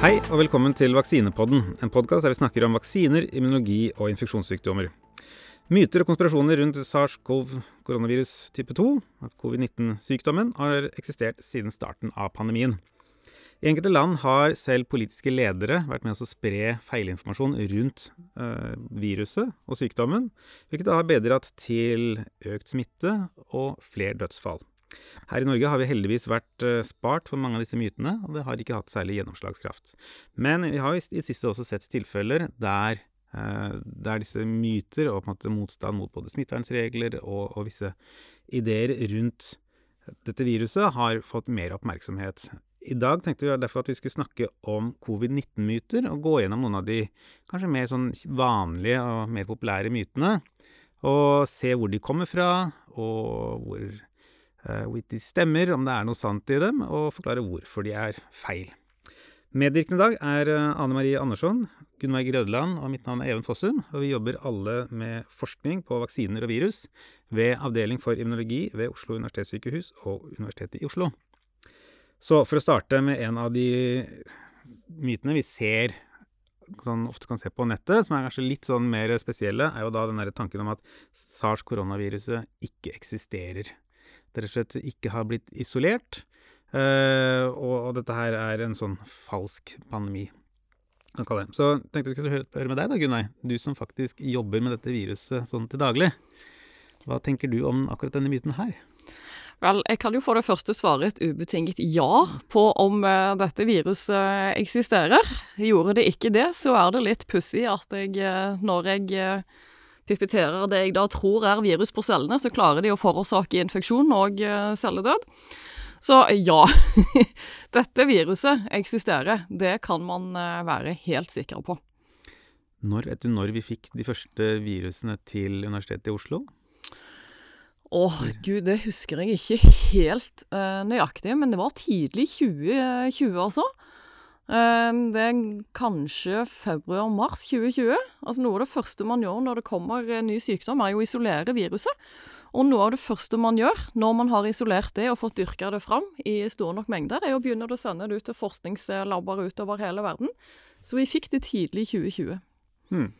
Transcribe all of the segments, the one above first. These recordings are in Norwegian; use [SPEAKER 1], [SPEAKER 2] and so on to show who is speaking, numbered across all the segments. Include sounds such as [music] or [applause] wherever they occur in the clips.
[SPEAKER 1] Hei og velkommen til Vaksinepodden, en podkast der vi snakker om vaksiner, immunologi og infeksjonssykdommer. Myter og konspirasjoner rundt SARS-CoV koronavirus type 2, covid-19-sykdommen, har eksistert siden starten av pandemien. I enkelte land har selv politiske ledere vært med å spre feilinformasjon rundt eh, viruset og sykdommen, hvilket har bedret til økt smitte og flere dødsfall. Her i Norge har vi heldigvis vært uh, spart for mange av disse mytene, og det har ikke hatt særlig gjennomslagskraft. Men vi har i siste også sett tilfeller der, uh, der disse myter og motstand mot både smittevernregler og, og visse ideer rundt dette viruset har fått mer oppmerksomhet. I dag tenkte vi derfor at vi skulle snakke om covid-19-myter, og gå gjennom noen av de kanskje mer sånn vanlige og mer populære mytene. Og se hvor de kommer fra, og hvor Eh, de stemmer, om det er noe sant i dem, og forklare hvorfor de er feil. Medvirkende i dag er eh, Ane Marie Andersson, Gunnveig Rødland, og mitt navn er Even Fossum. Og vi jobber alle med forskning på vaksiner og virus ved Avdeling for immunologi ved Oslo universitetssykehus og Universitetet i Oslo. Så for å starte med en av de mytene vi ser sånn ofte kan se på nettet, som er kanskje litt sånn mer spesielle, er jo da den tanken om at sars-koronaviruset ikke eksisterer det rett og slett ikke har blitt isolert. Uh, og, og, dette her er en sånn falsk pandemi. Kan kalle det. Så tenkte vi skulle høre, med deg, da, Gunnar. Du som faktisk jobber med dette viruset sånn til daglig. Hva tenker du om akkurat denne myten her?
[SPEAKER 2] Vel, jeg kan jo for det første svare et ubetinget ja på om uh, dette viruset eksisterer. Gjorde det ikke det, så er det litt pussig at jeg, uh, når jeg pipetterer det jeg da tror er virus på cellene, så klarer de å forårsake infeksjon og uh, celledød. Så ja, [laughs] dette viruset eksisterer. Det kan man uh, være helt sikker på.
[SPEAKER 1] Når, vet du når vi fikk de første virusene til Universitetet i Oslo?
[SPEAKER 2] Å gud, det husker jeg ikke helt uh, nøyaktig, men det var tidlig 2020, altså. Eh, det er kanskje februar-mars 2020. Altså Noe av det første man gjør når det kommer ny sykdom, er jo å isolere viruset. Og noe av det første man gjør når man har isolert det og fått dyrka det fram i store nok mengder, er å begynne å sende det ut til forskningslabber utover hele verden. Så vi fikk det tidlig i 2020. Hmm.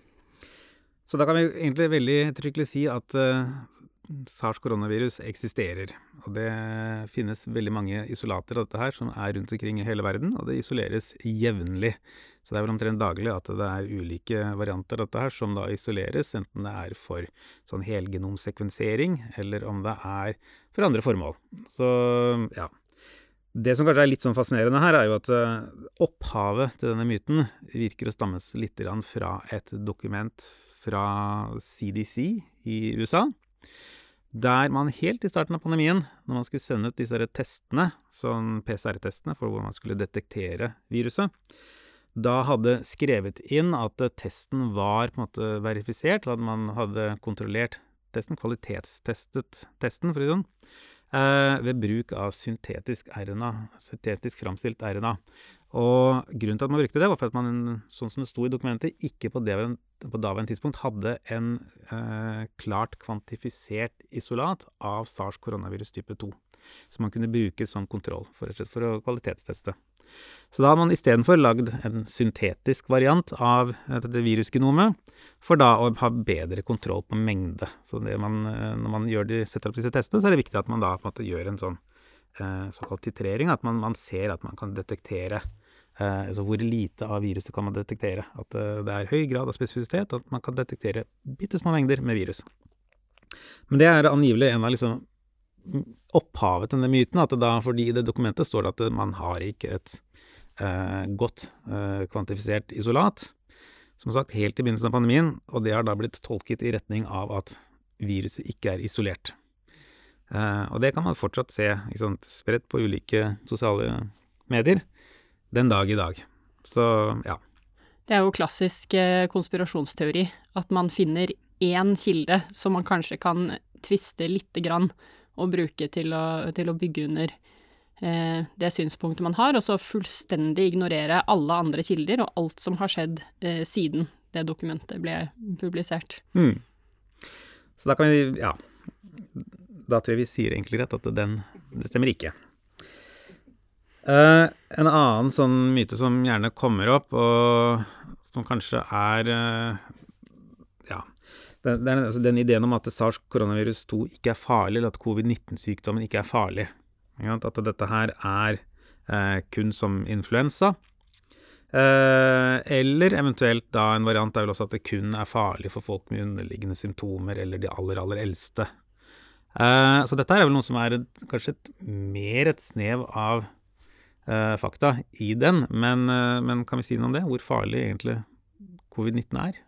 [SPEAKER 1] Så da kan vi egentlig veldig tryggelig si at uh, SARS-koronavirus eksisterer. Og det finnes veldig mange isolater av dette her som er rundt omkring i hele verden, og det isoleres jevnlig. Så det er vel omtrent daglig at det er ulike varianter av dette her som da isoleres, enten det er for sånn helgenomsekvensering, eller om det er for andre formål. Så ja. Det som kanskje er litt sånn fascinerende her, er jo at uh, opphavet til denne myten virker å stammes litt fra et dokument fra CDC i USA der man helt i starten av pandemien, når man skulle sende ut disse testene, sånn PCR-testene for hvor man skulle detektere viruset, da hadde skrevet inn at testen var på en måte verifisert, at man hadde kontrollert testen, kvalitetstestet testen, for å si det sånn, eh, ved bruk av syntetisk RNA, syntetisk framstilt RNA. Og grunnen til at man brukte det, var for at man, sånn som det sto i dokumentet, ikke på det, på daværende tidspunkt hadde en eh, klart kvantifisert isolat av SARS koronavirus type 2. Som man kunne bruke som kontroll, for, for å kvalitetsteste. Så da har man istedenfor lagd en syntetisk variant av dette virusgenomet, for da å ha bedre kontroll på mengde. Så man, eh, når man de, setter opp disse testene, så er det viktig at man da på en måte gjør en sånn eh, såkalt titrering, at man, man ser at man kan detektere altså hvor lite av viruset kan man detektere. At eh, det er høy grad av spesifisitet, og at man kan detektere bitte små mengder med virus. Men det er angivelig en av liksom opphavet til denne myten, at da, fordi i det dokumentet står det at man har ikke et eh, godt eh, kvantifisert isolat. Som sagt, helt i begynnelsen av pandemien, og det har da blitt tolket i retning av at viruset ikke er isolert. Eh, og det kan man fortsatt se spredt på ulike sosiale medier den dag i dag. Så ja.
[SPEAKER 3] Det er jo klassisk eh, konspirasjonsteori at man finner én kilde som man kanskje kan tviste lite grann og bruke til å, til å bygge under eh, det synspunktet man har, og så fullstendig ignorere alle andre kilder og alt som har skjedd eh, siden det dokumentet ble publisert. Mm.
[SPEAKER 1] Så da kan vi Ja. Da tror jeg vi sier egentlig rett at den, det stemmer ikke. Eh, en annen sånn myte som gjerne kommer opp, og som kanskje er uh, Ja. Det er altså den ideen om at SARS koronavirus 2 ikke er farlig, eller at covid-19-sykdommen ikke er farlig. At dette her er uh, kun som influensa. Eller eventuelt da en variant er vel også at det kun er farlig for folk med underliggende symptomer eller de aller, aller eldste. Så dette er vel noe som er kanskje et, mer et snev av fakta i den. Men, eh, men, kan vi si noe om det? Hvor farlig egentlig covid-19 er?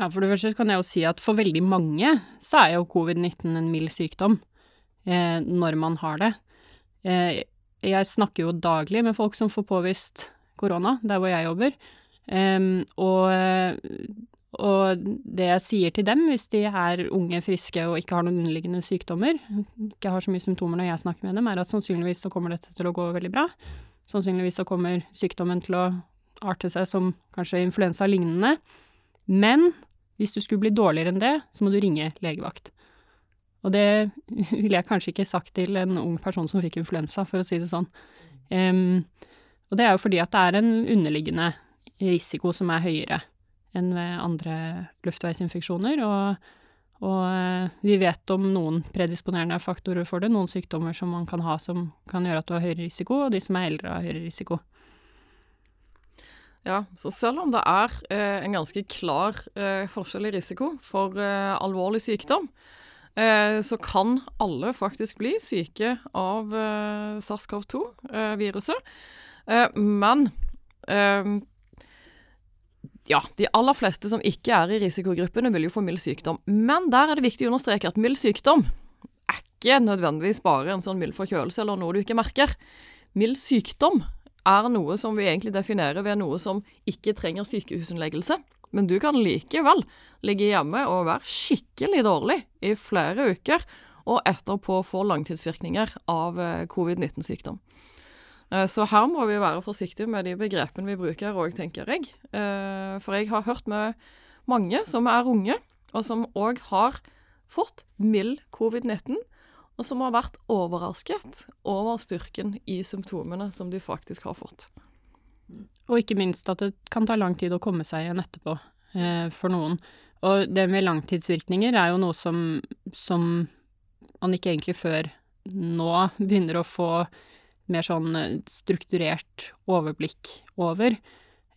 [SPEAKER 3] Ja, For det første kan jeg jo si at for veldig mange så er jo covid-19 en mild sykdom eh, når man har det. Eh, jeg snakker jo daglig med folk som får påvist korona, der hvor jeg jobber. Um, og, og, det jeg sier til dem, hvis de er unge, friske og ikke har noen underliggende sykdommer, ikke har så mye symptomer når jeg snakker med dem, er at sannsynligvis så kommer dette til å gå veldig bra. Sannsynligvis så kommer sykdommen til å arte seg som kanskje influensa lignende. Men hvis du skulle bli dårligere enn det, så må du ringe legevakt. Og det ville jeg kanskje ikke sagt til en ung person som fikk influensa, for å si det sånn. Um, og det er jo fordi at det er en underliggende risiko som er høyere enn ved andre luftveisinfeksjoner, og, og eh, vi vet om noen predisponerende faktorer for det, noen sykdommer som man kan ha som kan gjøre at du har høyere risiko, og de som er eldre har høyere risiko.
[SPEAKER 2] Ja, så selv om det er eh, en ganske klar eh, forskjell i risiko for eh, alvorlig sykdom, eh, så kan alle faktisk bli syke av eh, SARS-CoV-2-viruset. Eh, men ja, de aller fleste som ikke er i risikogruppene, vil jo få mild sykdom. Men der er det viktig å understreke at mild sykdom er ikke nødvendigvis bare en sånn mild forkjølelse eller noe du ikke merker. Mild sykdom er noe som vi egentlig definerer ved noe som ikke trenger sykehusinnleggelse. Men du kan likevel ligge hjemme og være skikkelig dårlig i flere uker, og etterpå få langtidsvirkninger av eh, covid-19-sykdom. Eh, så her må vi være forsiktige med de begrepene vi bruker òg, tenker jeg. Eh, for jeg har hørt med mange som er unge, og som òg har fått mild covid-19, og som har vært overrasket over styrken i symptomene som de faktisk har fått.
[SPEAKER 3] Og ikke minst at det kan ta lang tid å komme seg igjen etterpå eh, for noen. Og det med langtidsvirkninger er jo noe som, som man ikke egentlig før nå begynner å få mer sånn eh, strukturert overblikk over.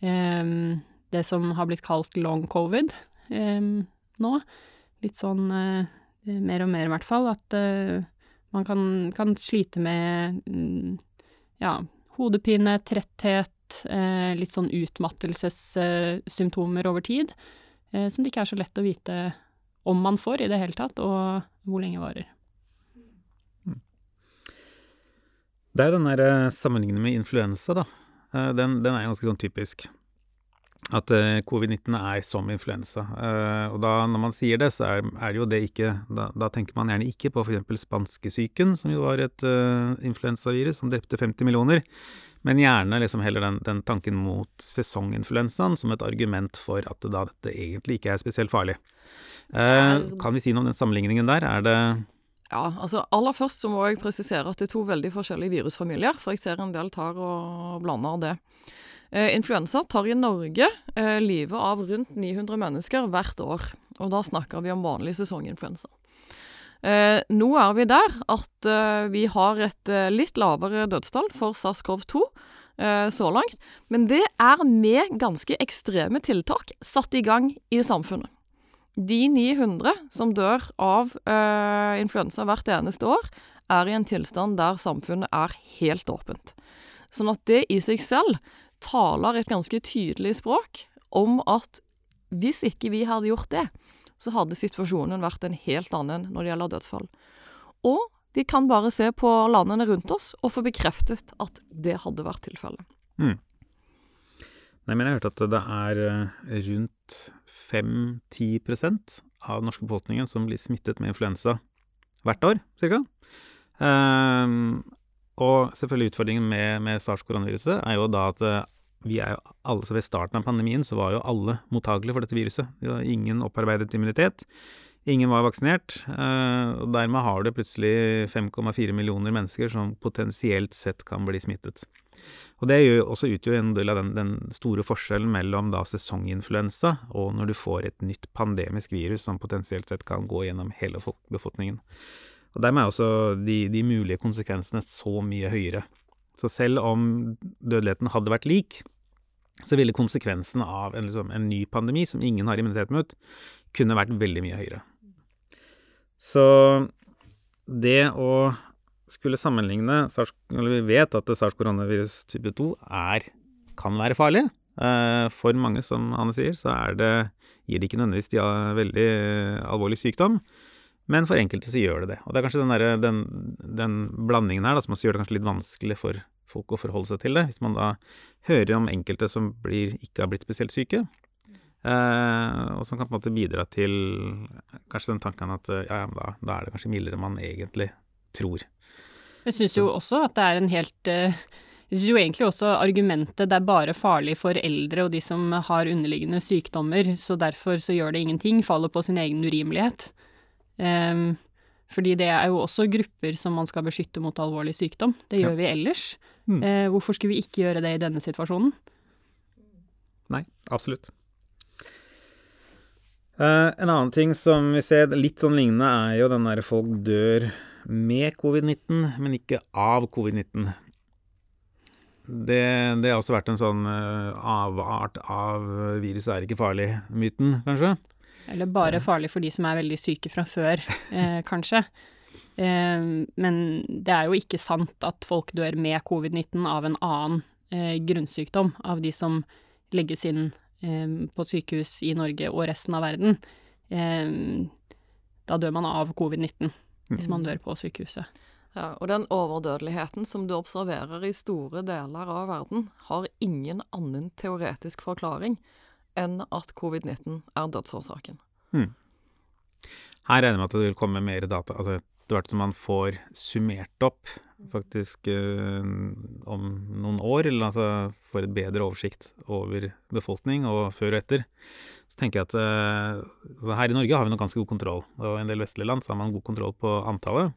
[SPEAKER 3] Um, det som har blitt kalt long covid um, nå. Litt sånn uh, mer og mer, i hvert fall, at uh, man kan, kan, slite med um, ja, hodepine, tretthet, uh, litt sånn utmattelsessymptomer over tid, som det ikke er så lett å vite om man får i det hele tatt, og hvor lenge varer.
[SPEAKER 1] Det er den der eh, sammenligningen med influensa, da. Eh, den, den er ganske sånn typisk. At uh, covid-19 er som influensa. Og da når man sier det, så er, er det jo det ikke da, da, tenker man gjerne ikke på f.eks. spanskesyken, som jo var et uh, influensavirus som drepte 50 millioner. Men gjerne liksom heller den, den, tanken mot sesonginfluensaen som et argument for at da dette egentlig ikke er spesielt farlig. kan vi si noe om den sammenligningen der? Er det
[SPEAKER 2] ja, altså aller først så må jeg presisere at det er to veldig forskjellige virusfamilier, for jeg ser en del tar og blander det. Eh, influensa tar i Norge eh, livet av rundt 900 mennesker hvert år, og da snakker vi om vanlig sesonginfluensa. Eh, nå er vi der at eh, vi har et eh, litt lavere dødstall for SARS-CoV-2 eh, så langt, men det er med ganske ekstreme tiltak satt i gang i samfunnet. De 900 som dør av øh, influensa hvert eneste år, er i en tilstand der samfunnet er helt åpent. Sånn at det i seg selv taler et ganske tydelig språk om at hvis ikke vi hadde gjort det, så hadde situasjonen vært en helt annen når det gjelder dødsfall. Og vi kan bare se på landene rundt oss og få bekreftet at det hadde vært tilfellet. Mm.
[SPEAKER 1] Nei, men jeg har hørt at det er eh, rundt 5-10 av den norske befolkningen som blir smittet med influensa hvert år, cirka. Um, og selvfølgelig utfordringen med, med SARS-koronaviruset er jo da at eh, vi er jo alle, så Ved starten av pandemien så var jo alle mottagelige for dette viruset. Det var ingen opparbeidet immunitet. Ingen var vaksinert, og dermed har du plutselig 5,4 millioner mennesker som potensielt sett kan bli smittet. Og det gjør også utgjør en del av den, den, store forskjellen mellom da sesonginfluensa og når du får et nytt pandemisk virus som potensielt sett kan gå gjennom hele befolkningen. Og dermed er også de, de mulige konsekvensene så mye høyere. Så selv om dødeligheten hadde vært lik, så ville konsekvensen av en, liksom, en ny pandemi som ingen har immunitet mot, kunne vært veldig mye høyere. Så det å skulle sammenligne Vi vet at sars koronavirus type 2 er, kan være farlig. Eh, for mange, som Anne sier, så det, gir det ikke nødvendigvis de veldig alvorlig sykdom. Men for enkelte så gjør det det. Og det er kanskje den, der, den, den blandingen her da, som også gjør det kanskje litt vanskelig for folk å forholde seg til det. Hvis man da hører om enkelte som blir, ikke har blitt spesielt syke, eh, og som kan på en måte bidra til kanskje den tanken at ja, ja, da, da er det kanskje mildere enn man egentlig tror.
[SPEAKER 3] Jeg syns jo også at det er en helt uh, Jeg syns jo egentlig også argumentet det er bare farlig for eldre og de som har underliggende sykdommer, så derfor så gjør det ingenting, faller på sin egen urimelighet. Um, fordi det er jo også grupper som man skal beskytte mot alvorlig sykdom. Det gjør ja. vi ellers. Mm. Uh, hvorfor skulle vi ikke gjøre det i denne situasjonen?
[SPEAKER 1] Nei, absolutt. Uh, en annen ting som vi ser litt sånn lignende, er jo den derre folk dør med covid-19, men ikke av covid-19. Det, det, har også vært en sånn uh, avart av viruset er ikke farlig-myten, kanskje.
[SPEAKER 3] Eller bare farlig for de som er veldig syke fra før, eh, [laughs] kanskje. Eh, men det er jo ikke sant at folk dør med covid-19 av en annen eh, grunnsykdom, av de som legges inn eh, på sykehus i Norge og resten av verden. Eh, da dør man av covid-19 hvis man mm. dør på sykehuset.
[SPEAKER 2] Ja, og den overdødeligheten som du observerer i store deler av verden, har ingen annen teoretisk forklaring enn at covid-19 er dødsårsaken. Mm.
[SPEAKER 1] Her regner jeg med at det vil komme mer data. altså etter hvert som man får summert opp faktisk eh, om noen år, eller altså får et bedre oversikt over befolkning og før og etter, så tenker jeg at eh, altså her i Norge har vi nok ganske god kontroll, og i en del vestlige land så har man god kontroll på antallet.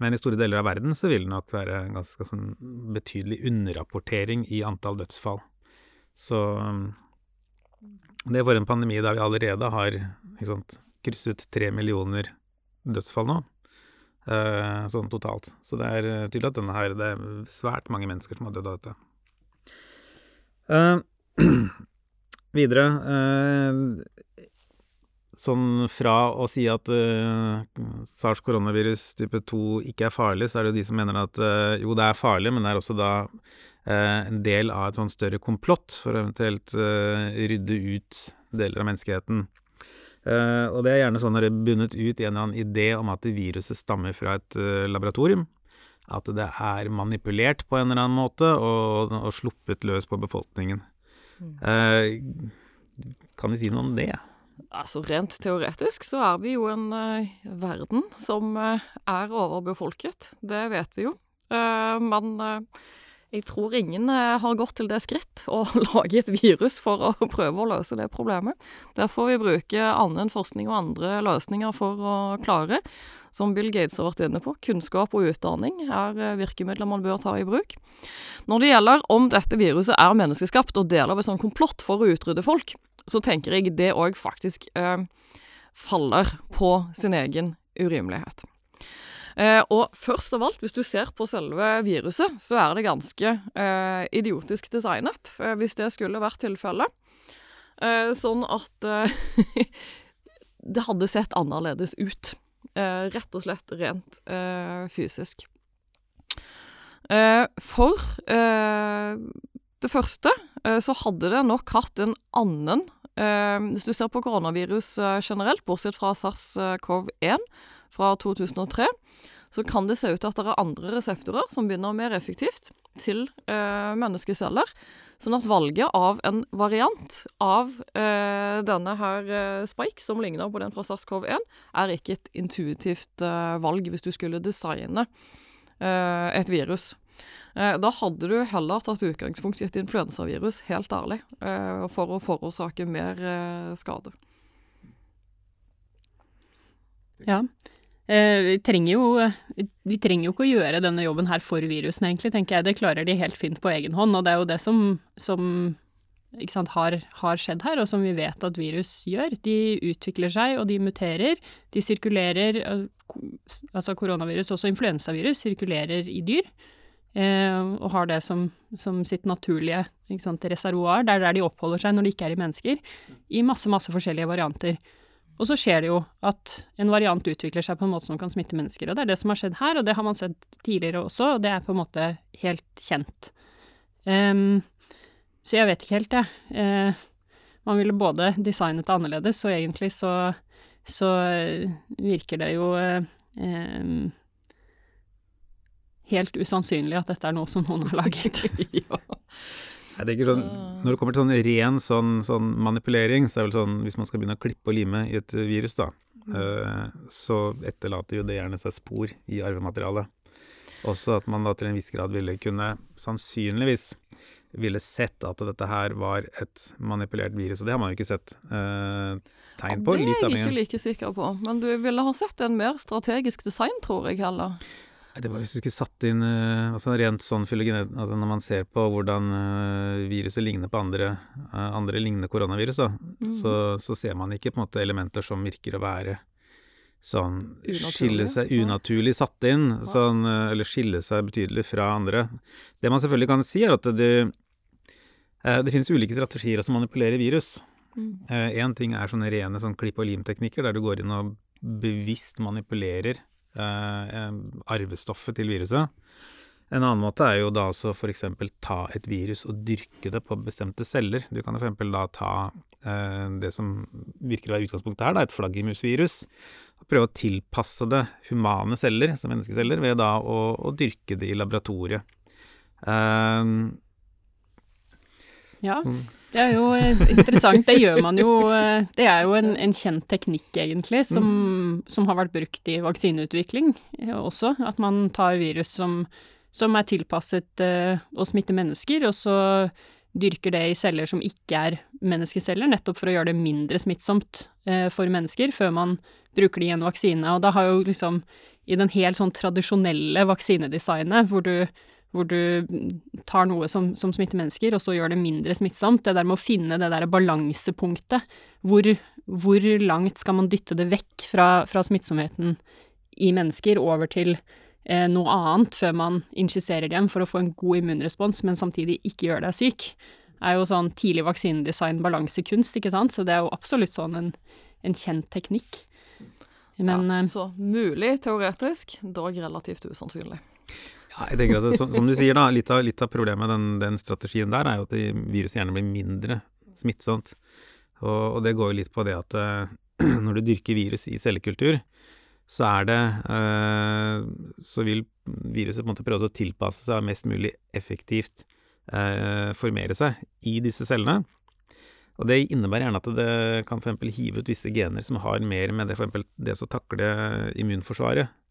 [SPEAKER 1] Men i store deler av verden så vil det nok være en ganske sånn betydelig underrapportering i antall dødsfall. Så det var en pandemi der vi allerede har sant, krysset tre millioner dødsfall nå, sånn totalt. Så det er eh, tydelig at denne her, det er svært mange mennesker som har dødd av dette. Uh, [clears throat] videre uh, Sånn fra å si at uh, sars koronavirus type 2 ikke er farlig, så er det jo de som mener at jo, det er farlig, men det er også da Eh, en del av et sånn større komplott for å eventuelt rydde ut deler av menneskeheten. Uh, og det er gjerne sånn at det er bundet ut i en eller annen idé om at viruset stammer fra et uh, laboratorium. At det er manipulert på en eller annen måte og, og sluppet løs på befolkningen. Mm. kan vi si noe om det?
[SPEAKER 2] Altså Rent teoretisk så er vi jo en verden som er overbefolket. Det vet vi jo. men jeg tror ingen eh, har gått til det skritt å [laughs] lage et virus for å prøve å løse det problemet. Der får vi bruke annen forskning og andre løsninger for å klare. Som Bill Gates har vært inne på, kunnskap og utdanning er eh, virkemidler man bør ta i bruk. Når det gjelder om dette viruset er menneskeskapt og del av et sånt komplott for å utrydde folk, så tenker jeg det òg faktisk eh, faller på sin egen urimelighet. Eh, og først av alt, hvis du ser på selve viruset, så er det ganske eh, idiotisk designet, eh, hvis det skulle vært tilfellet. Sånn at [laughs] det hadde sett annerledes ut. Rett og slett rent fysisk. for det første så hadde det nok hatt en annen Hvis du ser på koronavirus generelt, bortsett fra SARS-CoV-1 fra 2003, så kan det se ut til at det er andre reseptorer som begynner mer effektivt til eh, menneskeceller. Sånn at valget av en variant av eh, denne her eh, spike, som ligner på den fra SARS-CoV-1, er ikke et intuitivt eh, valg hvis du skulle designe eh, et virus. Eh, da hadde du heller tatt utgangspunkt i et influensavirus, helt ærlig, for å forårsake mer skade.
[SPEAKER 3] Ja. Eh, vi, trenger jo, vi trenger jo ikke å gjøre denne jobben her for virusene, egentlig, tenker jeg. Det klarer de helt fint på egen hånd, og det er jo det som, som sant, har, har, skjedd her, og som vi vet at virus gjør. De utvikler seg, og de muterer. De sirkulerer Altså koronavirus, også influensavirus, sirkulerer i dyr. Eh, og har det som, som sitt naturlige sant, reservoar. Det er der de oppholder seg når de ikke er i mennesker. I masse, masse forskjellige varianter. Og så skjer det jo at en variant utvikler seg på en måte som kan smitte mennesker. Og det er det som har skjedd her, og det har man sett tidligere også, og det er på en måte helt kjent. Um, så jeg vet ikke helt, jeg. Uh, man ville både designet det annerledes, og egentlig så, så virker det jo eh, helt usannsynlig at dette er noe som noen har laget. [laughs] ja.
[SPEAKER 1] Jeg tenker sånn, Når det kommer til sånn ren sånn, sånn, manipulering, så er det vel sånn hvis man skal begynne å klippe og lime i et virus, da, mm. uh, så etterlater jo det gjerne seg spor i arvematerialet. Også at man da til en viss grad ville kunne sannsynligvis ville sett at dette her var et manipulert virus, og det har man jo ikke sett eh, tegn på.
[SPEAKER 2] Ja, det er jeg ikke like sikker på, men du ville ha sett en mer strategisk design, tror jeg heller.
[SPEAKER 1] Det var hvis du skulle satt inn uh, altså rent sånn fylogenet altså Når man ser på hvordan uh, viruset ligner på andre, uh, andre lignende koronavirus, da, mm. så, så, ser man ikke på en måte elementer som virker å være sånn skille seg unaturlig satt inn, sånn, eller skille seg betydelig fra andre. Det man selvfølgelig kan si, er at det, det finnes ulike strategier som manipulerer virus. Én mm. ting er sånne rene sånn klipp og lim-teknikker, der du går inn og bevisst manipulerer Eh, arvestoffet til viruset. En annen måte er jo da altså f.eks. ta et virus og dyrke det på bestemte celler. Du kan f.eks. da ta eh, det som virker å være utgangspunktet her, da, et flaggermusvirus, og prøve å tilpasse det humane celler, som menneskeceller, ved da å, å dyrke det i laboratoriet. Eh,
[SPEAKER 3] ja. Det er jo eh, interessant. Det gjør man jo eh, Det er jo en, en kjent teknikk, egentlig, som, mm. som, har vært brukt i vaksineutvikling også. At man tar virus som, som er tilpasset uh, å smitte mennesker, og så dyrker det i celler som ikke er menneskeceller, nettopp for å gjøre det mindre smittsomt uh, for mennesker, før man bruker det i en vaksine. Og da har jo liksom i den helt sånn tradisjonelle vaksinedesignet, hvor du hvor du tar noe som, som, smitter mennesker, og så gjør det mindre smittsomt. Det der med å finne det der balansepunktet. Hvor, hvor, langt skal man dytte det vekk fra, fra smittsomheten i mennesker over til eh, noe annet før man injiserer dem for å få en god immunrespons, men samtidig ikke gjøre deg syk? er jo sånn tidlig vaksinedesign balansekunst, ikke sant? Så det er jo absolutt sånn en, en kjent teknikk.
[SPEAKER 2] Men, ja, eh, så mulig teoretisk, dog relativt usannsynlig.
[SPEAKER 1] Jeg tenker at som, som, du sier, da, litt av, litt av problemet med den, den, strategien der er jo at viruset gjerne blir mindre smittsomt. Og, og, det går jo litt på det at uh, [clears throat] når du dyrker virus i cellekultur, så er det uh, Så vil viruset på en måte prøve å tilpasse seg mest mulig effektivt uh, formere seg i disse cellene. Og det innebærer gjerne at det kan for hive ut visse gener som har mer med det, for det å takle immunforsvaret Eh,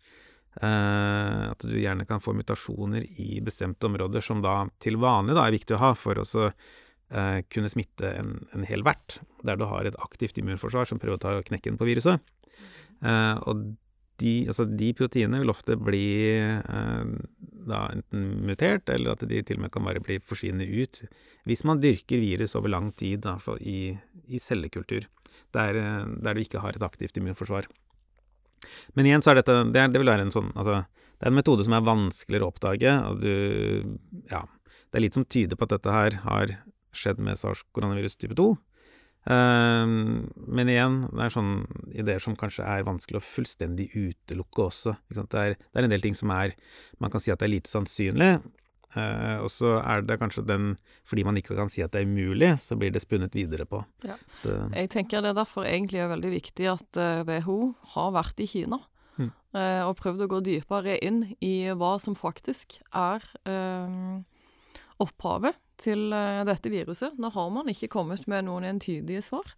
[SPEAKER 1] at du gjerne kan få mutasjoner i bestemte områder som da til vanlig da er viktig å ha for å uh, kunne smitte en, en, hel vert, der du har et aktivt immunforsvar som prøver å ta knekken på viruset. Uh, og de, altså de, proteinene vil ofte bli da enten mutert, eller at de til og med kan bare bli forsvinne ut hvis man dyrker virus over lang tid da, i, i, cellekultur, der, der du ikke har et aktivt immunforsvar. Men igjen så er dette det, det, vil være en sånn Altså, det er en metode som er vanskeligere å oppdage, og du Ja. Det er litt som tyder på at dette her har skjedd med sars-koronavirus type 2. Uh, ehm, men igjen, det er sånne ideer som kanskje er vanskelig å fullstendig utelukke også. Det er, det, er, en del ting som er Man kan si at det er lite sannsynlig, Uh, og så er det kanskje den Fordi man ikke kan si at det er umulig, så blir det spunnet videre på. Ja.
[SPEAKER 2] Det, jeg tenker det er derfor egentlig er veldig viktig at uh, eh, WHO har vært i Kina. Mm. Uh, og prøvd å gå dypere inn i hva som faktisk er opphavet til dette viruset. Nå har man ikke kommet med noen entydige svar.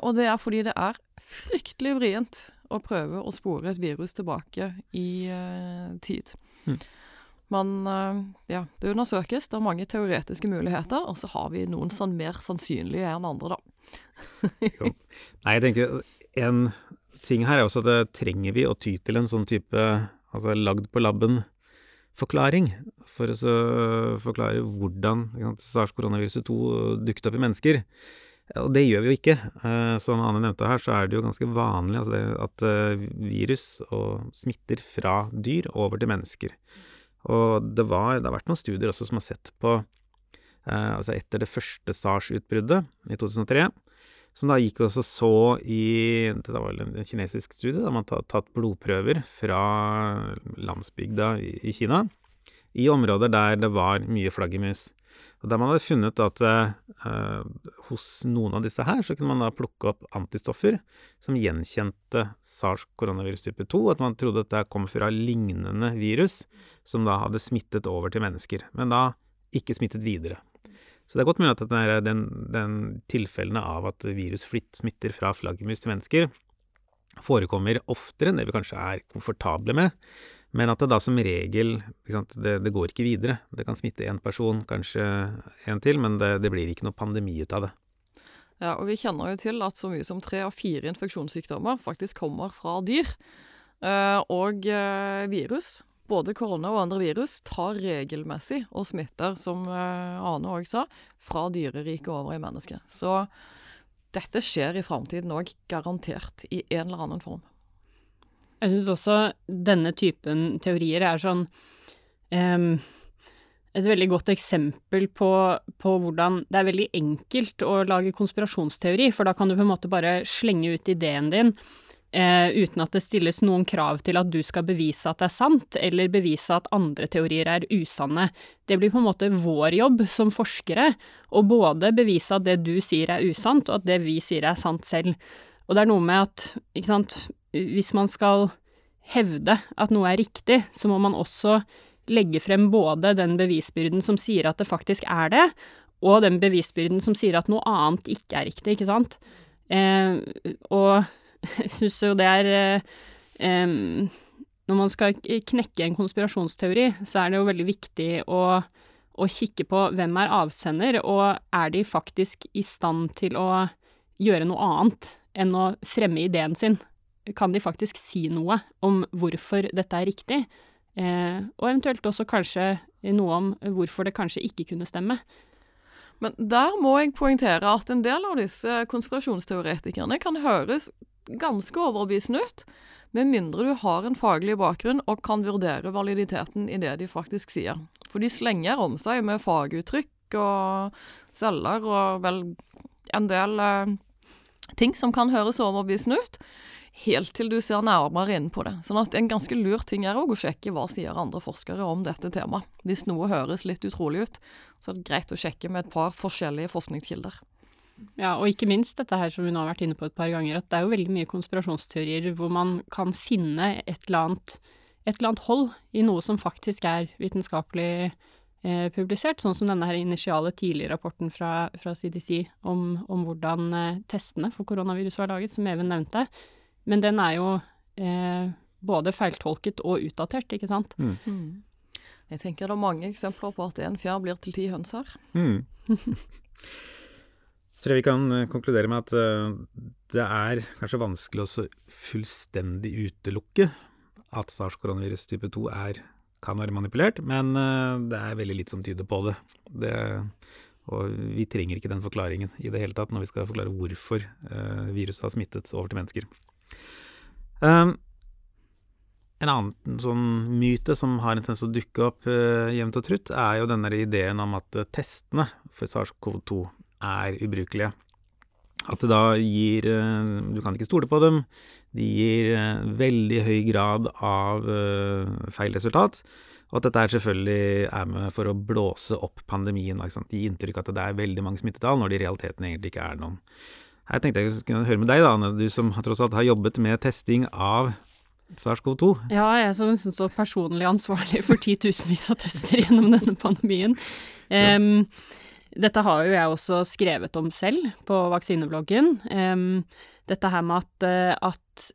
[SPEAKER 2] og det er fordi det er fryktelig vrient å prøve å spore et virus tilbake i tid. Mm. Men eh, ja, det undersøkes. Det er mange teoretiske muligheter, og så har vi noen sånn mer sannsynlige enn andre, da.
[SPEAKER 1] jo. Nei, jeg tenker en ting her er også at det trenger vi å ty til en sånn type altså lagd på labben-forklaring for å forklare hvordan sars-koronaviruset 2 dukket opp i mennesker. Og det gjør vi jo ikke. Eh, som Anne nevnte her, så er det jo ganske vanlig altså det, at eh, virus og smitter fra dyr over til mennesker. Og det, var, det har vært noen studier også som har sett på eh, Altså etter det første SARS-utbruddet i 2003, som da gikk også så i Det var vel en kinesisk studie, da man har tatt blodprøver fra landsbygda i, i Kina i områder der det var mye flaggermus. Og Der man hadde funnet at eh, hos noen av disse her, så kunne man da plukke opp antistoffer som gjenkjente SARS koronavirus type 2, at man trodde at det kom fra lignende virus som da hadde smittet over til mennesker, men da ikke smittet videre. Så det er godt mulig at den, den, den tilfellene av at virus smitter fra flaggermus til mennesker, forekommer oftere enn det vi kanskje er komfortable med. Men at det da som regel det, det, går ikke videre. Det kan smitte én person, kanskje en til, men det, det, blir ikke noe pandemi ut av det.
[SPEAKER 2] Ja, og vi kjenner jo til at så mye som tre av fire infeksjonssykdommer faktisk kommer fra dyr. Eh, og eh, virus, både korona og andre virus, tar regelmessig og smitter, som eh, Ane òg sa, fra dyreriket over i mennesket. Så dette skjer i framtiden òg, garantert, i en eller annen form.
[SPEAKER 3] Jeg syns også denne typen teorier er sånn um, Et veldig godt eksempel på, på, hvordan det er veldig enkelt å lage konspirasjonsteori, for da kan du på en måte bare slenge ut ideen din eh, uten at det stilles noen krav til at du skal bevise at det er sant, eller bevise at andre teorier er usanne. Det blir på en måte vår jobb som forskere å både bevise at det du sier er usant, og at det vi sier er sant selv. Og det er noe med at, ikke sant, hvis man skal hevde at noe er riktig, så må man også legge frem både den bevisbyrden som sier at det faktisk er det, og den bevisbyrden som sier at noe annet ikke er riktig, ikke sant? Eh, og [laughs] jeg syns jo det er eh, Når man skal knekke en konspirasjonsteori, så er det jo veldig viktig å, å kikke på hvem er avsender, og er de faktisk i stand til å gjøre noe annet enn å fremme ideen sin? Kan de faktisk si noe om hvorfor dette er riktig, eh, og eventuelt også kanskje noe om hvorfor det kanskje ikke kunne stemme.
[SPEAKER 2] Men der må jeg poengtere at en del av disse konspirasjonsteoretikerne kan høres ganske overbevisende ut, med mindre du har en faglig bakgrunn og kan vurdere validiteten i det de faktisk sier. For de slenger om seg med faguttrykk og celler og vel en del eh, ting som kan høres overbevisende ut helt til du ser nærmere inn på det. Sånn at en ganske lur ting er å sjekke hva sier andre forskere om dette temaet. Hvis noe høres litt utrolig ut, så er det greit å sjekke med et par forskjellige forskningskilder.
[SPEAKER 3] Ja, og ikke minst dette her som vi nå har vært inne på et par ganger, at det er jo veldig mye konspirasjonsteorier hvor man kan finne et eller annet, et eller annet hold i noe som faktisk er vitenskapelig eh, publisert, sånn som denne her initiale tidlige rapporten fra, fra CDC om, om hvordan eh, testene for koronavirus var laget, som Even nevnte. Men den er jo eh, både feiltolket og utdatert, ikke sant? Mm.
[SPEAKER 2] Mm. Jeg tenker det er mange eksempler på at en fjær blir til ti hønser.
[SPEAKER 1] Mm. [laughs] Tror jeg vi kan eh, konkludere med at uh, det er kanskje vanskelig å fullstendig utelukke at sars-koronavirus type 2 er, kan være manipulert, men uh, det er veldig litt som tyder på det. det. Og vi trenger ikke den forklaringen i det hele tatt når vi skal forklare hvorfor viruset har smittet over til mennesker. Um, en annen sånn myte som har en tendens til å dukke opp uh, jevnt og trutt, er jo denne ideen om at uh, testene for SARS-CoV-2 er ubrukelige. At det da gir uh, Du kan ikke stole på dem. De gir veldig høy grad av feil resultat. Og at dette er selvfølgelig er med for å blåse opp pandemien. Gi inntrykk at det er veldig mange smittetall, når det i realiteten egentlig ikke er noen. Her tenkte jeg skulle høre med deg, da, du som tross alt har jobbet med testing av SARS-CoV-2.
[SPEAKER 3] Ja, jeg er så, så personlig ansvarlig for titusenvis av tester gjennom denne pandemien. Um, dette har jo jeg også skrevet om selv på vaksinebloggen. Um, dette her med at, uh, at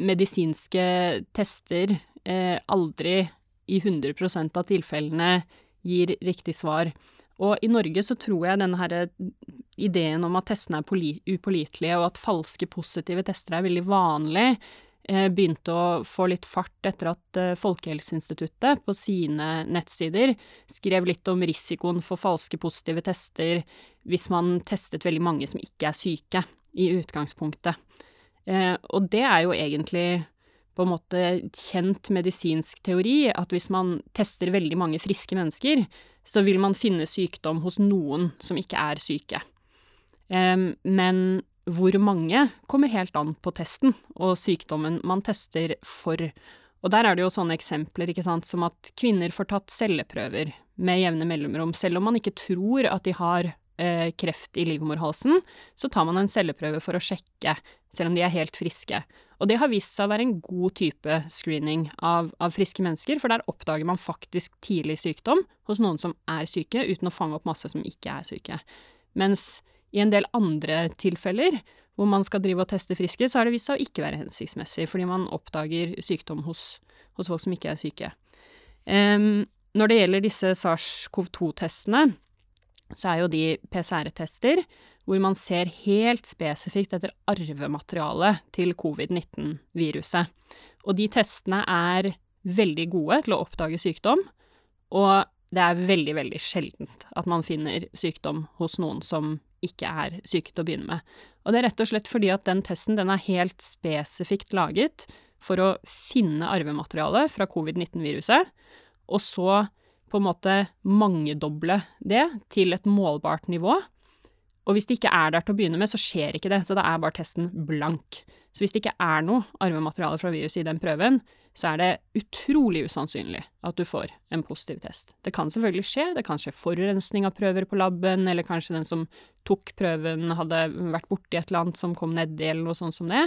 [SPEAKER 3] medisinske tester eh, aldri i 100% av tilfellene gir riktig svar. Og i Norge så tror jeg denne her ideen om at testene er upålitelige, og at falske positive tester er veldig vanlig, eh, begynte å få litt fart etter at eh, Folkehelseinstituttet på sine nettsider skrev litt om risikoen for falske positive tester hvis man testet veldig mange som ikke er syke, i utgangspunktet. Eh, og det er jo egentlig på en måte kjent medisinsk teori, at hvis man tester veldig mange friske mennesker, så vil man finne sykdom hos noen som ikke er syke. Men hvor mange kommer helt an på testen og sykdommen man tester for. Og der er det jo sånne eksempler, ikke sant, som at kvinner får tatt celleprøver med jevne mellomrom, selv om man ikke tror at de har eh, kreft i livmorhalsen, så tar man en celleprøve for å sjekke, selv om de er helt friske. Og det har vist seg å være en god type screening av, av friske mennesker, for der oppdager man faktisk tidlig sykdom hos noen som er syke, uten å fange opp masse som ikke er syke. Mens i en del andre tilfeller, hvor man skal drive og teste friske, så har det vist seg å ikke være hensiktsmessig, fordi man oppdager sykdom hos, hos folk som ikke er syke. Um, når det gjelder disse SARS-CoV-2-testene, så er jo de PCR-tester hvor man ser helt spesifikt etter arvematerialet til covid-19-viruset. Og de testene er veldig gode til å oppdage sykdom, og det er veldig, veldig sjeldent at man finner sykdom hos noen som ikke er syke til å begynne med. Og det er rett og slett fordi at den testen den er helt spesifikt laget for å finne arvematerialet fra covid-19-viruset, og så på en måte mangedoble det til et målbart nivå. Og hvis det ikke er der til å begynne med, så skjer ikke det, så da er bare testen blank. Så hvis det ikke er noe arvemateriale fra viruset i den prøven, så er det utrolig usannsynlig at du får en positiv test. Det kan selvfølgelig skje, det kan skje forurensning av prøver på laben, eller kanskje den som tok prøven hadde vært borti et eller annet som kom nedi, eller noe sånt som det.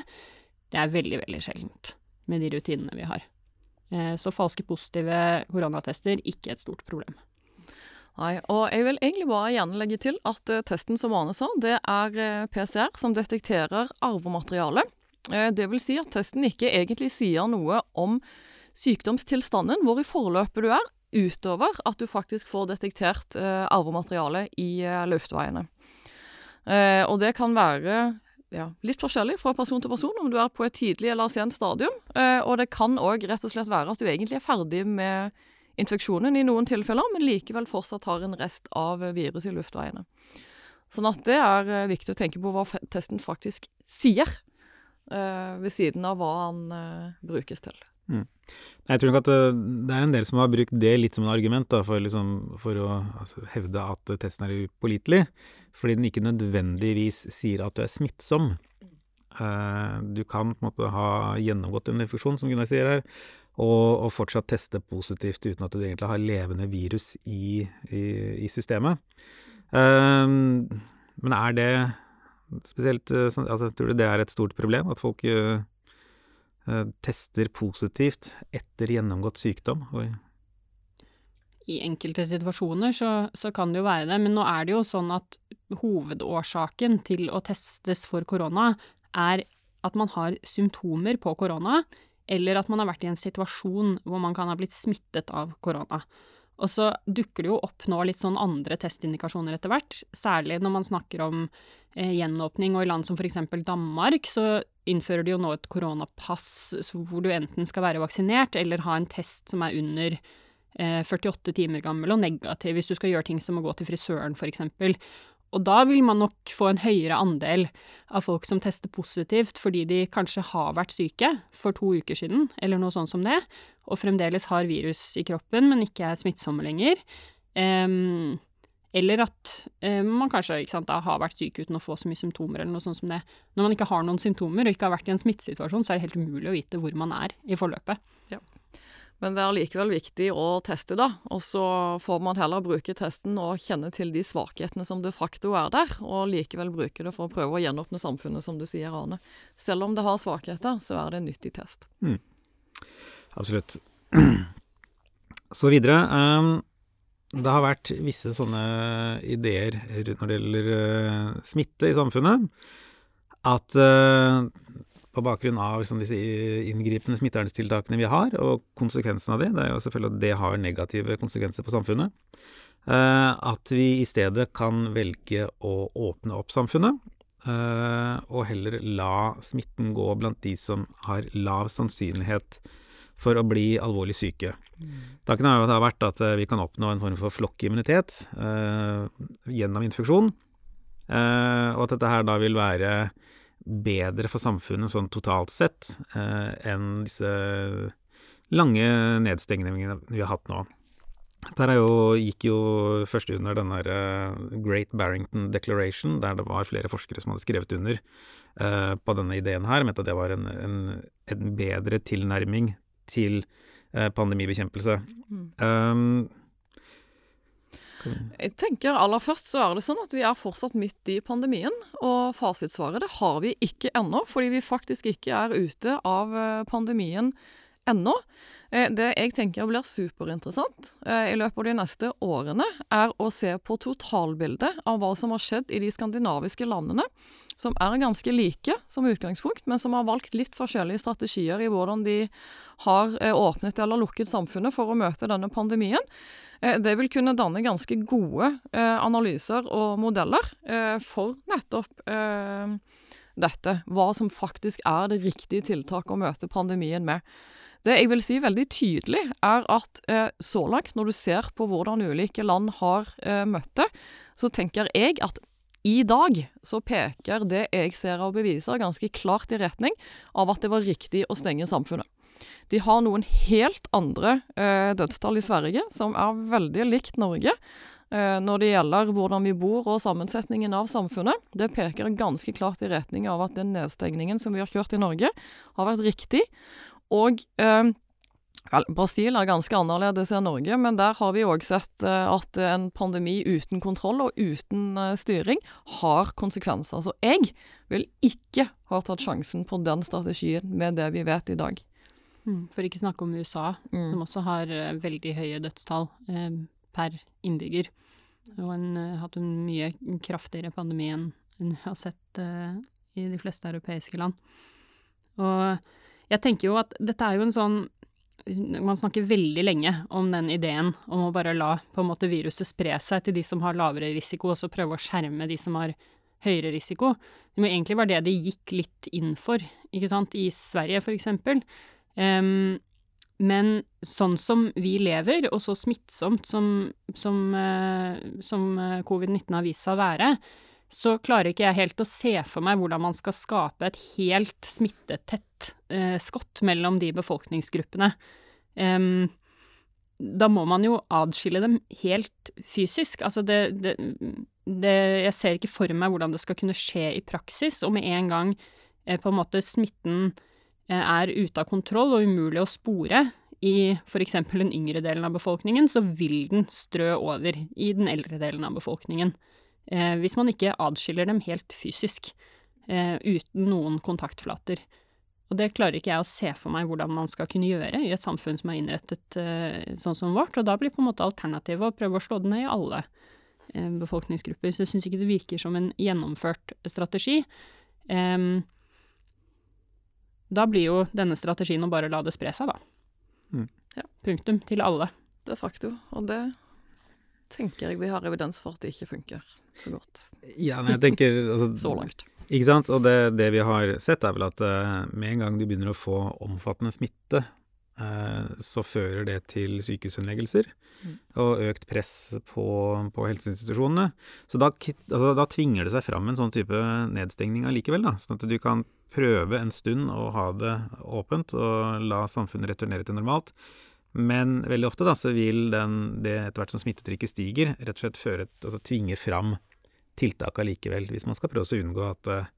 [SPEAKER 3] Det er veldig, veldig sjeldent med de rutinene vi har. Eh, så falske positive koronatester, ikke et stort problem.
[SPEAKER 2] Nei, og jeg vil egentlig bare gjerne legge til at uh, testen som Arne sa, det er uh, PCR som detekterer arvemateriale. Det vil si at testen ikke egentlig sier noe om sykdomstilstanden, hvor i forløpet du er, utover at du faktisk får detektert arvemateriale i luftveiene. og det kan være ja, litt forskjellig fra person til person, om du er på et tidlig eller sent stadium. og det kan òg rett og slett være at du egentlig er ferdig med infeksjonen i noen tilfeller, men likevel fortsatt har en rest av virus i luftveiene. Sånn at det er eh, viktig å tenke på hva testen faktisk sier, uh, ved siden av hva han brukes til. Mm.
[SPEAKER 1] Jeg tror nok at det er en del som har brukt det litt som en argument da, for, liksom, for, å altså, hevde at testen er upålitelig, fordi den ikke nødvendigvis sier at du er smittsom. Uh, du kan på en måte ha gjennomgått en infeksjon, som Gunnar sier her, og, og, fortsatt teste positivt uten at du egentlig har levende virus i, i, i systemet. Um, men er det spesielt eh, altså, Tror du det er et stort problem at folk uh, tester positivt etter gjennomgått sykdom?
[SPEAKER 3] I enkelte situasjoner så, så, kan det jo være det, men nå er det jo sånn at hovedårsaken til å testes for korona er at man har symptomer på korona, eller at man har vært i en situasjon hvor man kan ha blitt smittet av korona. Og så dukker det jo opp nå litt sånn andre testindikasjoner etter hvert, særlig når man snakker om eh, gjenåpning, og i land som f.eks. Danmark så innfører de jo nå et koronapass hvor du enten skal være vaksinert eller ha en test som er under eh, 48 timer gammel og negativ, hvis du skal gjøre ting som å gå til frisøren f.eks. Og da vil man nok få en høyere andel av folk som tester positivt fordi de kanskje har vært syke for to uker siden, eller noe sånt som det, og fremdeles har virus i kroppen, men ikke er smittsomme lenger. Um, eller at um, man kanskje sant, da, har vært syk uten å få så mye symptomer, eller noe sånt som det. Når man ikke har noen symptomer og ikke har vært i en smittesituasjon, så er det helt umulig å vite hvor man er i forløpet. Ja.
[SPEAKER 2] Men det er likevel viktig å teste, da. Og så får man heller bruke testen og kjenne til de svakhetene som de facto er der, og likevel bruke det for å prøve å gjenåpne samfunnet, som du sier, Arne. Selv om det har svakheter, så er det en nyttig test. Mm.
[SPEAKER 1] Absolutt. [clears throat] Så videre. Um, det har vært visse sånne ideer når det gjelder uh, smitte i samfunnet. At uh, på bakgrunn av liksom, disse inngripende smitteverntiltakene vi har, og konsekvensen av det. Det er jo selvfølgelig at det har negative konsekvenser på samfunnet. at vi i stedet kan velge å åpne opp samfunnet. og heller la smitten gå blant de som har lav sannsynlighet for å bli alvorlig syke. Tanken har jo har vært at vi kan oppnå en form for flokkimmunitet gjennom infeksjon. og at dette her da vil være bedre for samfunnet sånn totalt sett enn disse lange nedstengningene vi har hatt nå. Dette jo, gikk jo først under den der Great Barrington Declaration, der det var flere forskere som hadde skrevet under uh, på denne ideen her, mente at det var en, en, en bedre tilnærming til uh, pandemibekjempelse. Mm. Um,
[SPEAKER 2] jeg tenker aller først så er det sånn at vi er fortsatt midt i pandemien. Og fasitsvaret det har vi ikke ennå, fordi vi faktisk ikke er ute av pandemien ennå. Eh, det jeg tenker blir superinteressant eh, i løpet av de neste årene, er å se på totalbildet av hva som har skjedd i de skandinaviske landene, som er ganske like som utgangspunkt, men som har valgt litt forskjellige strategier i hvordan de har eh, åpnet eller lukket samfunnet for å møte denne pandemien. Det vil kunne danne ganske gode analyser og modeller for nettopp dette. Hva som faktisk er det riktige tiltaket å møte pandemien med. Det jeg vil si veldig tydelig, er at eh, så langt, når du ser på hvordan ulike land har eh, det, så tenker jeg at i dag så peker det jeg ser av beviser, ganske klart i retning av at det var riktig å stenge samfunnet. De har noen helt andre eh, dødstall i Sverige, som er veldig likt Norge eh, når det gjelder hvordan vi bor og sammensetningen av samfunnet. Det peker ganske klart i retning av at den nedstengningen som vi har kjørt i Norge, har vært riktig. Og eh, Vel, Brasil er ganske annerledes enn Norge, men der har vi òg sett uh, at en pandemi uten kontroll og uten uh, styring har konsekvenser. Så jeg vil ikke ha tatt sjansen på den strategien med det vi vet i dag.
[SPEAKER 3] Mm, for ikke snakke om USA, mm. som også har uh, veldig høye dødstall per innbygger. Og har hatt en mye kraftigere pandemi enn vi har sett i de fleste europeiske land. Og jeg tenker jo at dette er jo en sånn man snakker veldig lenge om den ideen om å bare la på en måte viruset spre seg til de som har lavere risiko, og så prøve å skjerme de som har høyere risiko. Det må egentlig være det de gikk litt inn for, ikke sant, i Sverige eksempel. Um, men sånn som vi lever, og så smittsomt som, som, uh, som eh, covid-19 har vist seg å være, så klarer ikke jeg helt å se for meg hvordan man skal skape et helt smittetett eh, skott mellom de befolkningsgruppene. Um, da må man jo adskille dem helt fysisk. Altså det, det, det, Jeg ser ikke for meg hvordan det skal kunne skje i praksis, og med en gang eh, på en måte smitten eh, er ute av kontroll og umulig å spore i f.eks. den yngre delen av befolkningen, så vil den strø over i den eldre delen av befolkningen eh, hvis man ikke adskiller dem helt fysisk, eh, uten noen kontaktflater. Og det klarer ikke jeg å se for meg hvordan man skal kunne gjøre i et samfunn som er innrettet uh, sånn som vårt, og da blir på en måte alternativet å prøve å slå det ned i alle uh, befolkningsgrupper. Så jeg syns ikke det virker som en gjennomført strategi. da blir jo denne strategien å bare la det spre seg, da. Mm. Ja. Punktum. Til alle.
[SPEAKER 2] De facto. Og det tenker jeg vi har evidens for at det ikke funker så godt.
[SPEAKER 1] Ja, men jeg tenker altså,
[SPEAKER 2] Så langt.
[SPEAKER 1] Ikke sant. Og det, det, vi har sett, er vel at uh, med en gang du begynner å få omfattende smitte, uh, så fører det til sykehusinnleggelser mm. og økt press på, på helseinstitusjonene. Så da, altså, da, tvinger det seg fram en sånn type nedstengning allikevel, da. Sånn at du kan prøve en stund å ha det åpent og la samfunnet returnere til normalt. Men veldig ofte da, så vil den, det etter hvert som smittetrykket stiger, rett og slett føre, altså tvinge fram tiltak allikevel, hvis man skal prøve å unngå at uh,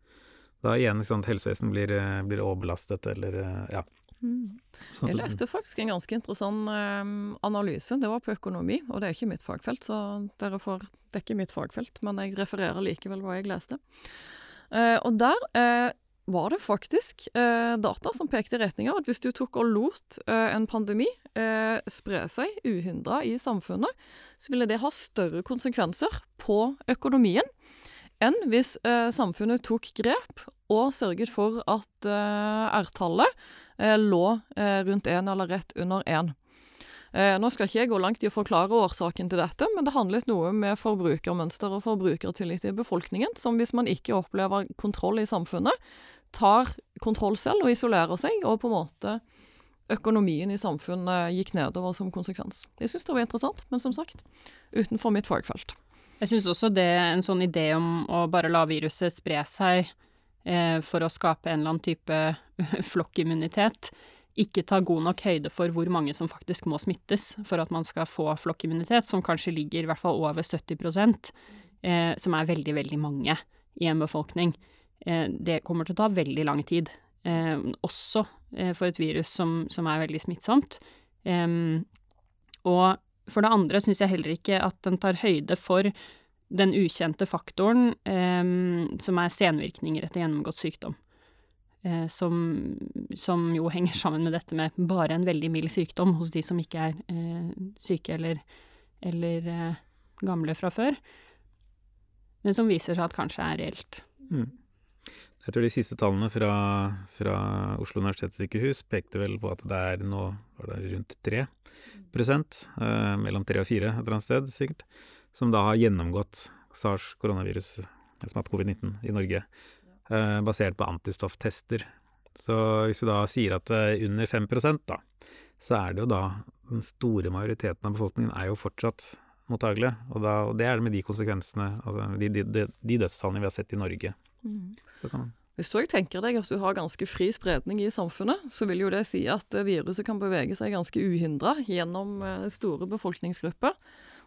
[SPEAKER 1] da igjen sant, helsevesenet blir, uh, blir overbelastet eller uh, ja.
[SPEAKER 2] Mm. Sånn jeg leste faktisk en ganske interessant um, analyse. Det var på økonomi, og det er ikke mitt fagfelt, så dere får dekke mitt fagfelt, men jeg refererer likevel hva jeg leste. og der var det faktisk eh, data som pekte i retning av at hvis du tok og lot eh, en pandemi eh, spre seg uhindra i samfunnet, så ville det ha større konsekvenser på økonomien enn hvis eh, samfunnet tok grep og sørget for at eh, R-tallet eh, lå rundt én eller rett under én. Nå skal ikke jeg gå langt i å forklare årsaken til dette, men det handlet noe med forbrukermønster og forbrukertillit i befolkningen, som hvis man ikke opplever kontroll i samfunnet, tar kontroll selv og isolerer seg, og på en måte økonomien i samfunnet gikk nedover som konsekvens. Jeg syns det var interessant, men som sagt, utenfor mitt fagfelt.
[SPEAKER 3] Jeg syns også det er en sånn idé om å bare la viruset spre seg eh, for å skape en eller annen type [laughs] flokkimmunitet, ikke tar god nok høyde for hvor mange som faktisk må smittes for at man skal få flokkimmunitet, som kanskje ligger i hvert fall over 70 eh, som er veldig, veldig mange i en befolkning. Eh, det kommer til å ta veldig lang tid, eh, også eh, for et virus som, som er veldig smittsomt. og for det andre syns jeg heller ikke at den tar høyde for den ukjente faktoren som er senvirkninger etter gjennomgått sykdom. Som, som, jo henger sammen med dette med bare en veldig mild sykdom hos de som ikke er eh, syke eller, eller eh, gamle fra før, men som viser seg at kanskje er reelt. Mm.
[SPEAKER 1] Jeg tror de siste tallene fra, fra Oslo universitetssykehus pekte vel på at det er nå var det rundt 3 eh, mellom 3 og 4 et eller annet sted sikkert, som da har gjennomgått SARS koronavirus, som hatt covid-19 i Norge eh, basert på antistofftester. Så hvis du da sier at er under 5 da, så er det jo da den store majoriteten av befolkningen er jo fortsatt mottagelige. Og, da, og det er det med de konsekvensene, altså de, de, de, dødstallene vi har sett i Norge. Mm.
[SPEAKER 2] Hvis du tenker deg at du har ganske fri spredning i samfunnet, så vil jo det si at viruset kan bevege seg ganske uhindra gjennom eh, store befolkningsgrupper.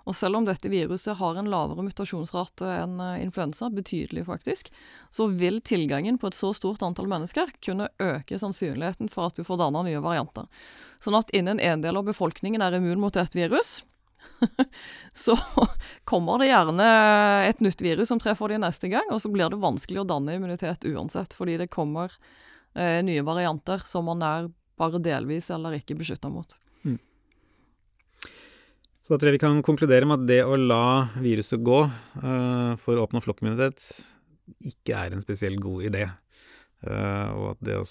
[SPEAKER 2] Og selv om dette viruset har en lavere mutasjonsrate enn eh, influensa, betydelig faktisk, så vil tilgangen på et så stort antall mennesker kunne øke sannsynligheten for at du får danna nye varianter. Sånn at innen en del av befolkningen er immun mot et virus, [laughs] så kommer det gjerne et nytt virus som treffer de neste gang, og så blir det vanskelig å danne immunitet uansett, fordi det kommer eh, nye varianter som man er bare delvis eller ikke beskytta mot.
[SPEAKER 1] Så da tror jeg vi kan konkludere med at det å la viruset gå uh, for å oppnå flokkimmunitet ikke er en spesielt god idé. Uh, og at det å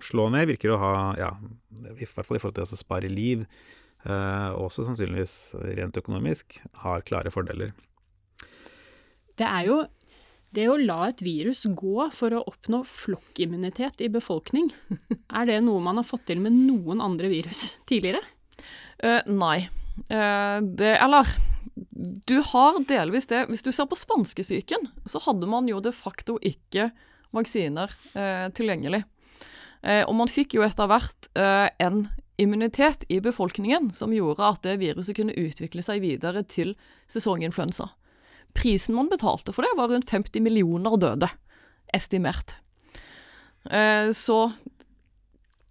[SPEAKER 1] slå ned virker å ha, ja, i hvert fall i forhold til å spare liv, også sannsynligvis rent økonomisk, har klare fordeler.
[SPEAKER 3] Det er jo det å la et virus gå for å oppnå flokkimmunitet i befolkning, [laughs] er det noe man har fått til med noen andre virus tidligere?
[SPEAKER 2] Uh, nei. Uh, det Eller du har delvis det. Hvis du ser på spanskesyken, så hadde man jo de facto ikke vaksiner uh, tilgjengelig. og man fikk jo etter hvert en immunitet i befolkningen som gjorde at det viruset kunne utvikle seg videre til sesonginfluensa. Prisen man betalte for det, var rundt 50 millioner døde, estimert. Så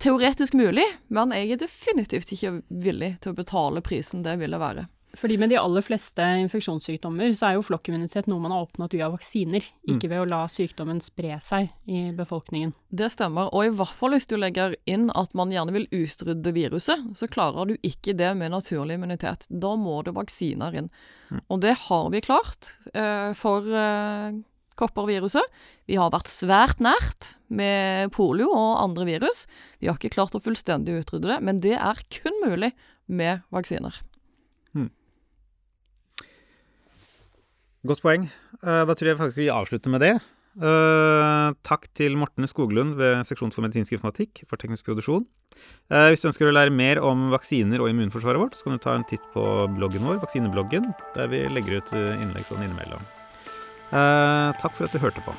[SPEAKER 2] teoretisk mulig, men jeg er definitivt ikke villig til å betale prisen det ville være.
[SPEAKER 3] Fordi med de aller fleste infeksjonssykdommer så er jo flokkimmunitet noe man har oppnådd via vaksiner, mm. ikke ved å la sykdommen spre seg i befolkningen.
[SPEAKER 2] Det stemmer, og i hvert fall hvis du legger inn at man gjerne vil utrydde viruset, så klarer du ikke det med naturlig immunitet. Da må det vaksiner inn. Mm. Og det har vi klart eh, for eh, kopperviruset. Vi har vært svært nært med polio og andre virus. Vi har ikke klart å fullstendig utrydde det, men det er kun mulig med vaksiner.
[SPEAKER 1] Godt poeng. Eh, da tror jeg faktisk vi avslutter med det. Uh, takk til Morten Skoglund ved Seksjon for medisinsk informatikk for teknisk produksjon. Uh, hvis du ønsker å lære mer om vaksiner og immunforsvaret vårt, så kan du ta en titt på bloggen vår, Vaksinebloggen, der vi legger ut innlegg sånn innimellom. Eh, takk for at du hørte på.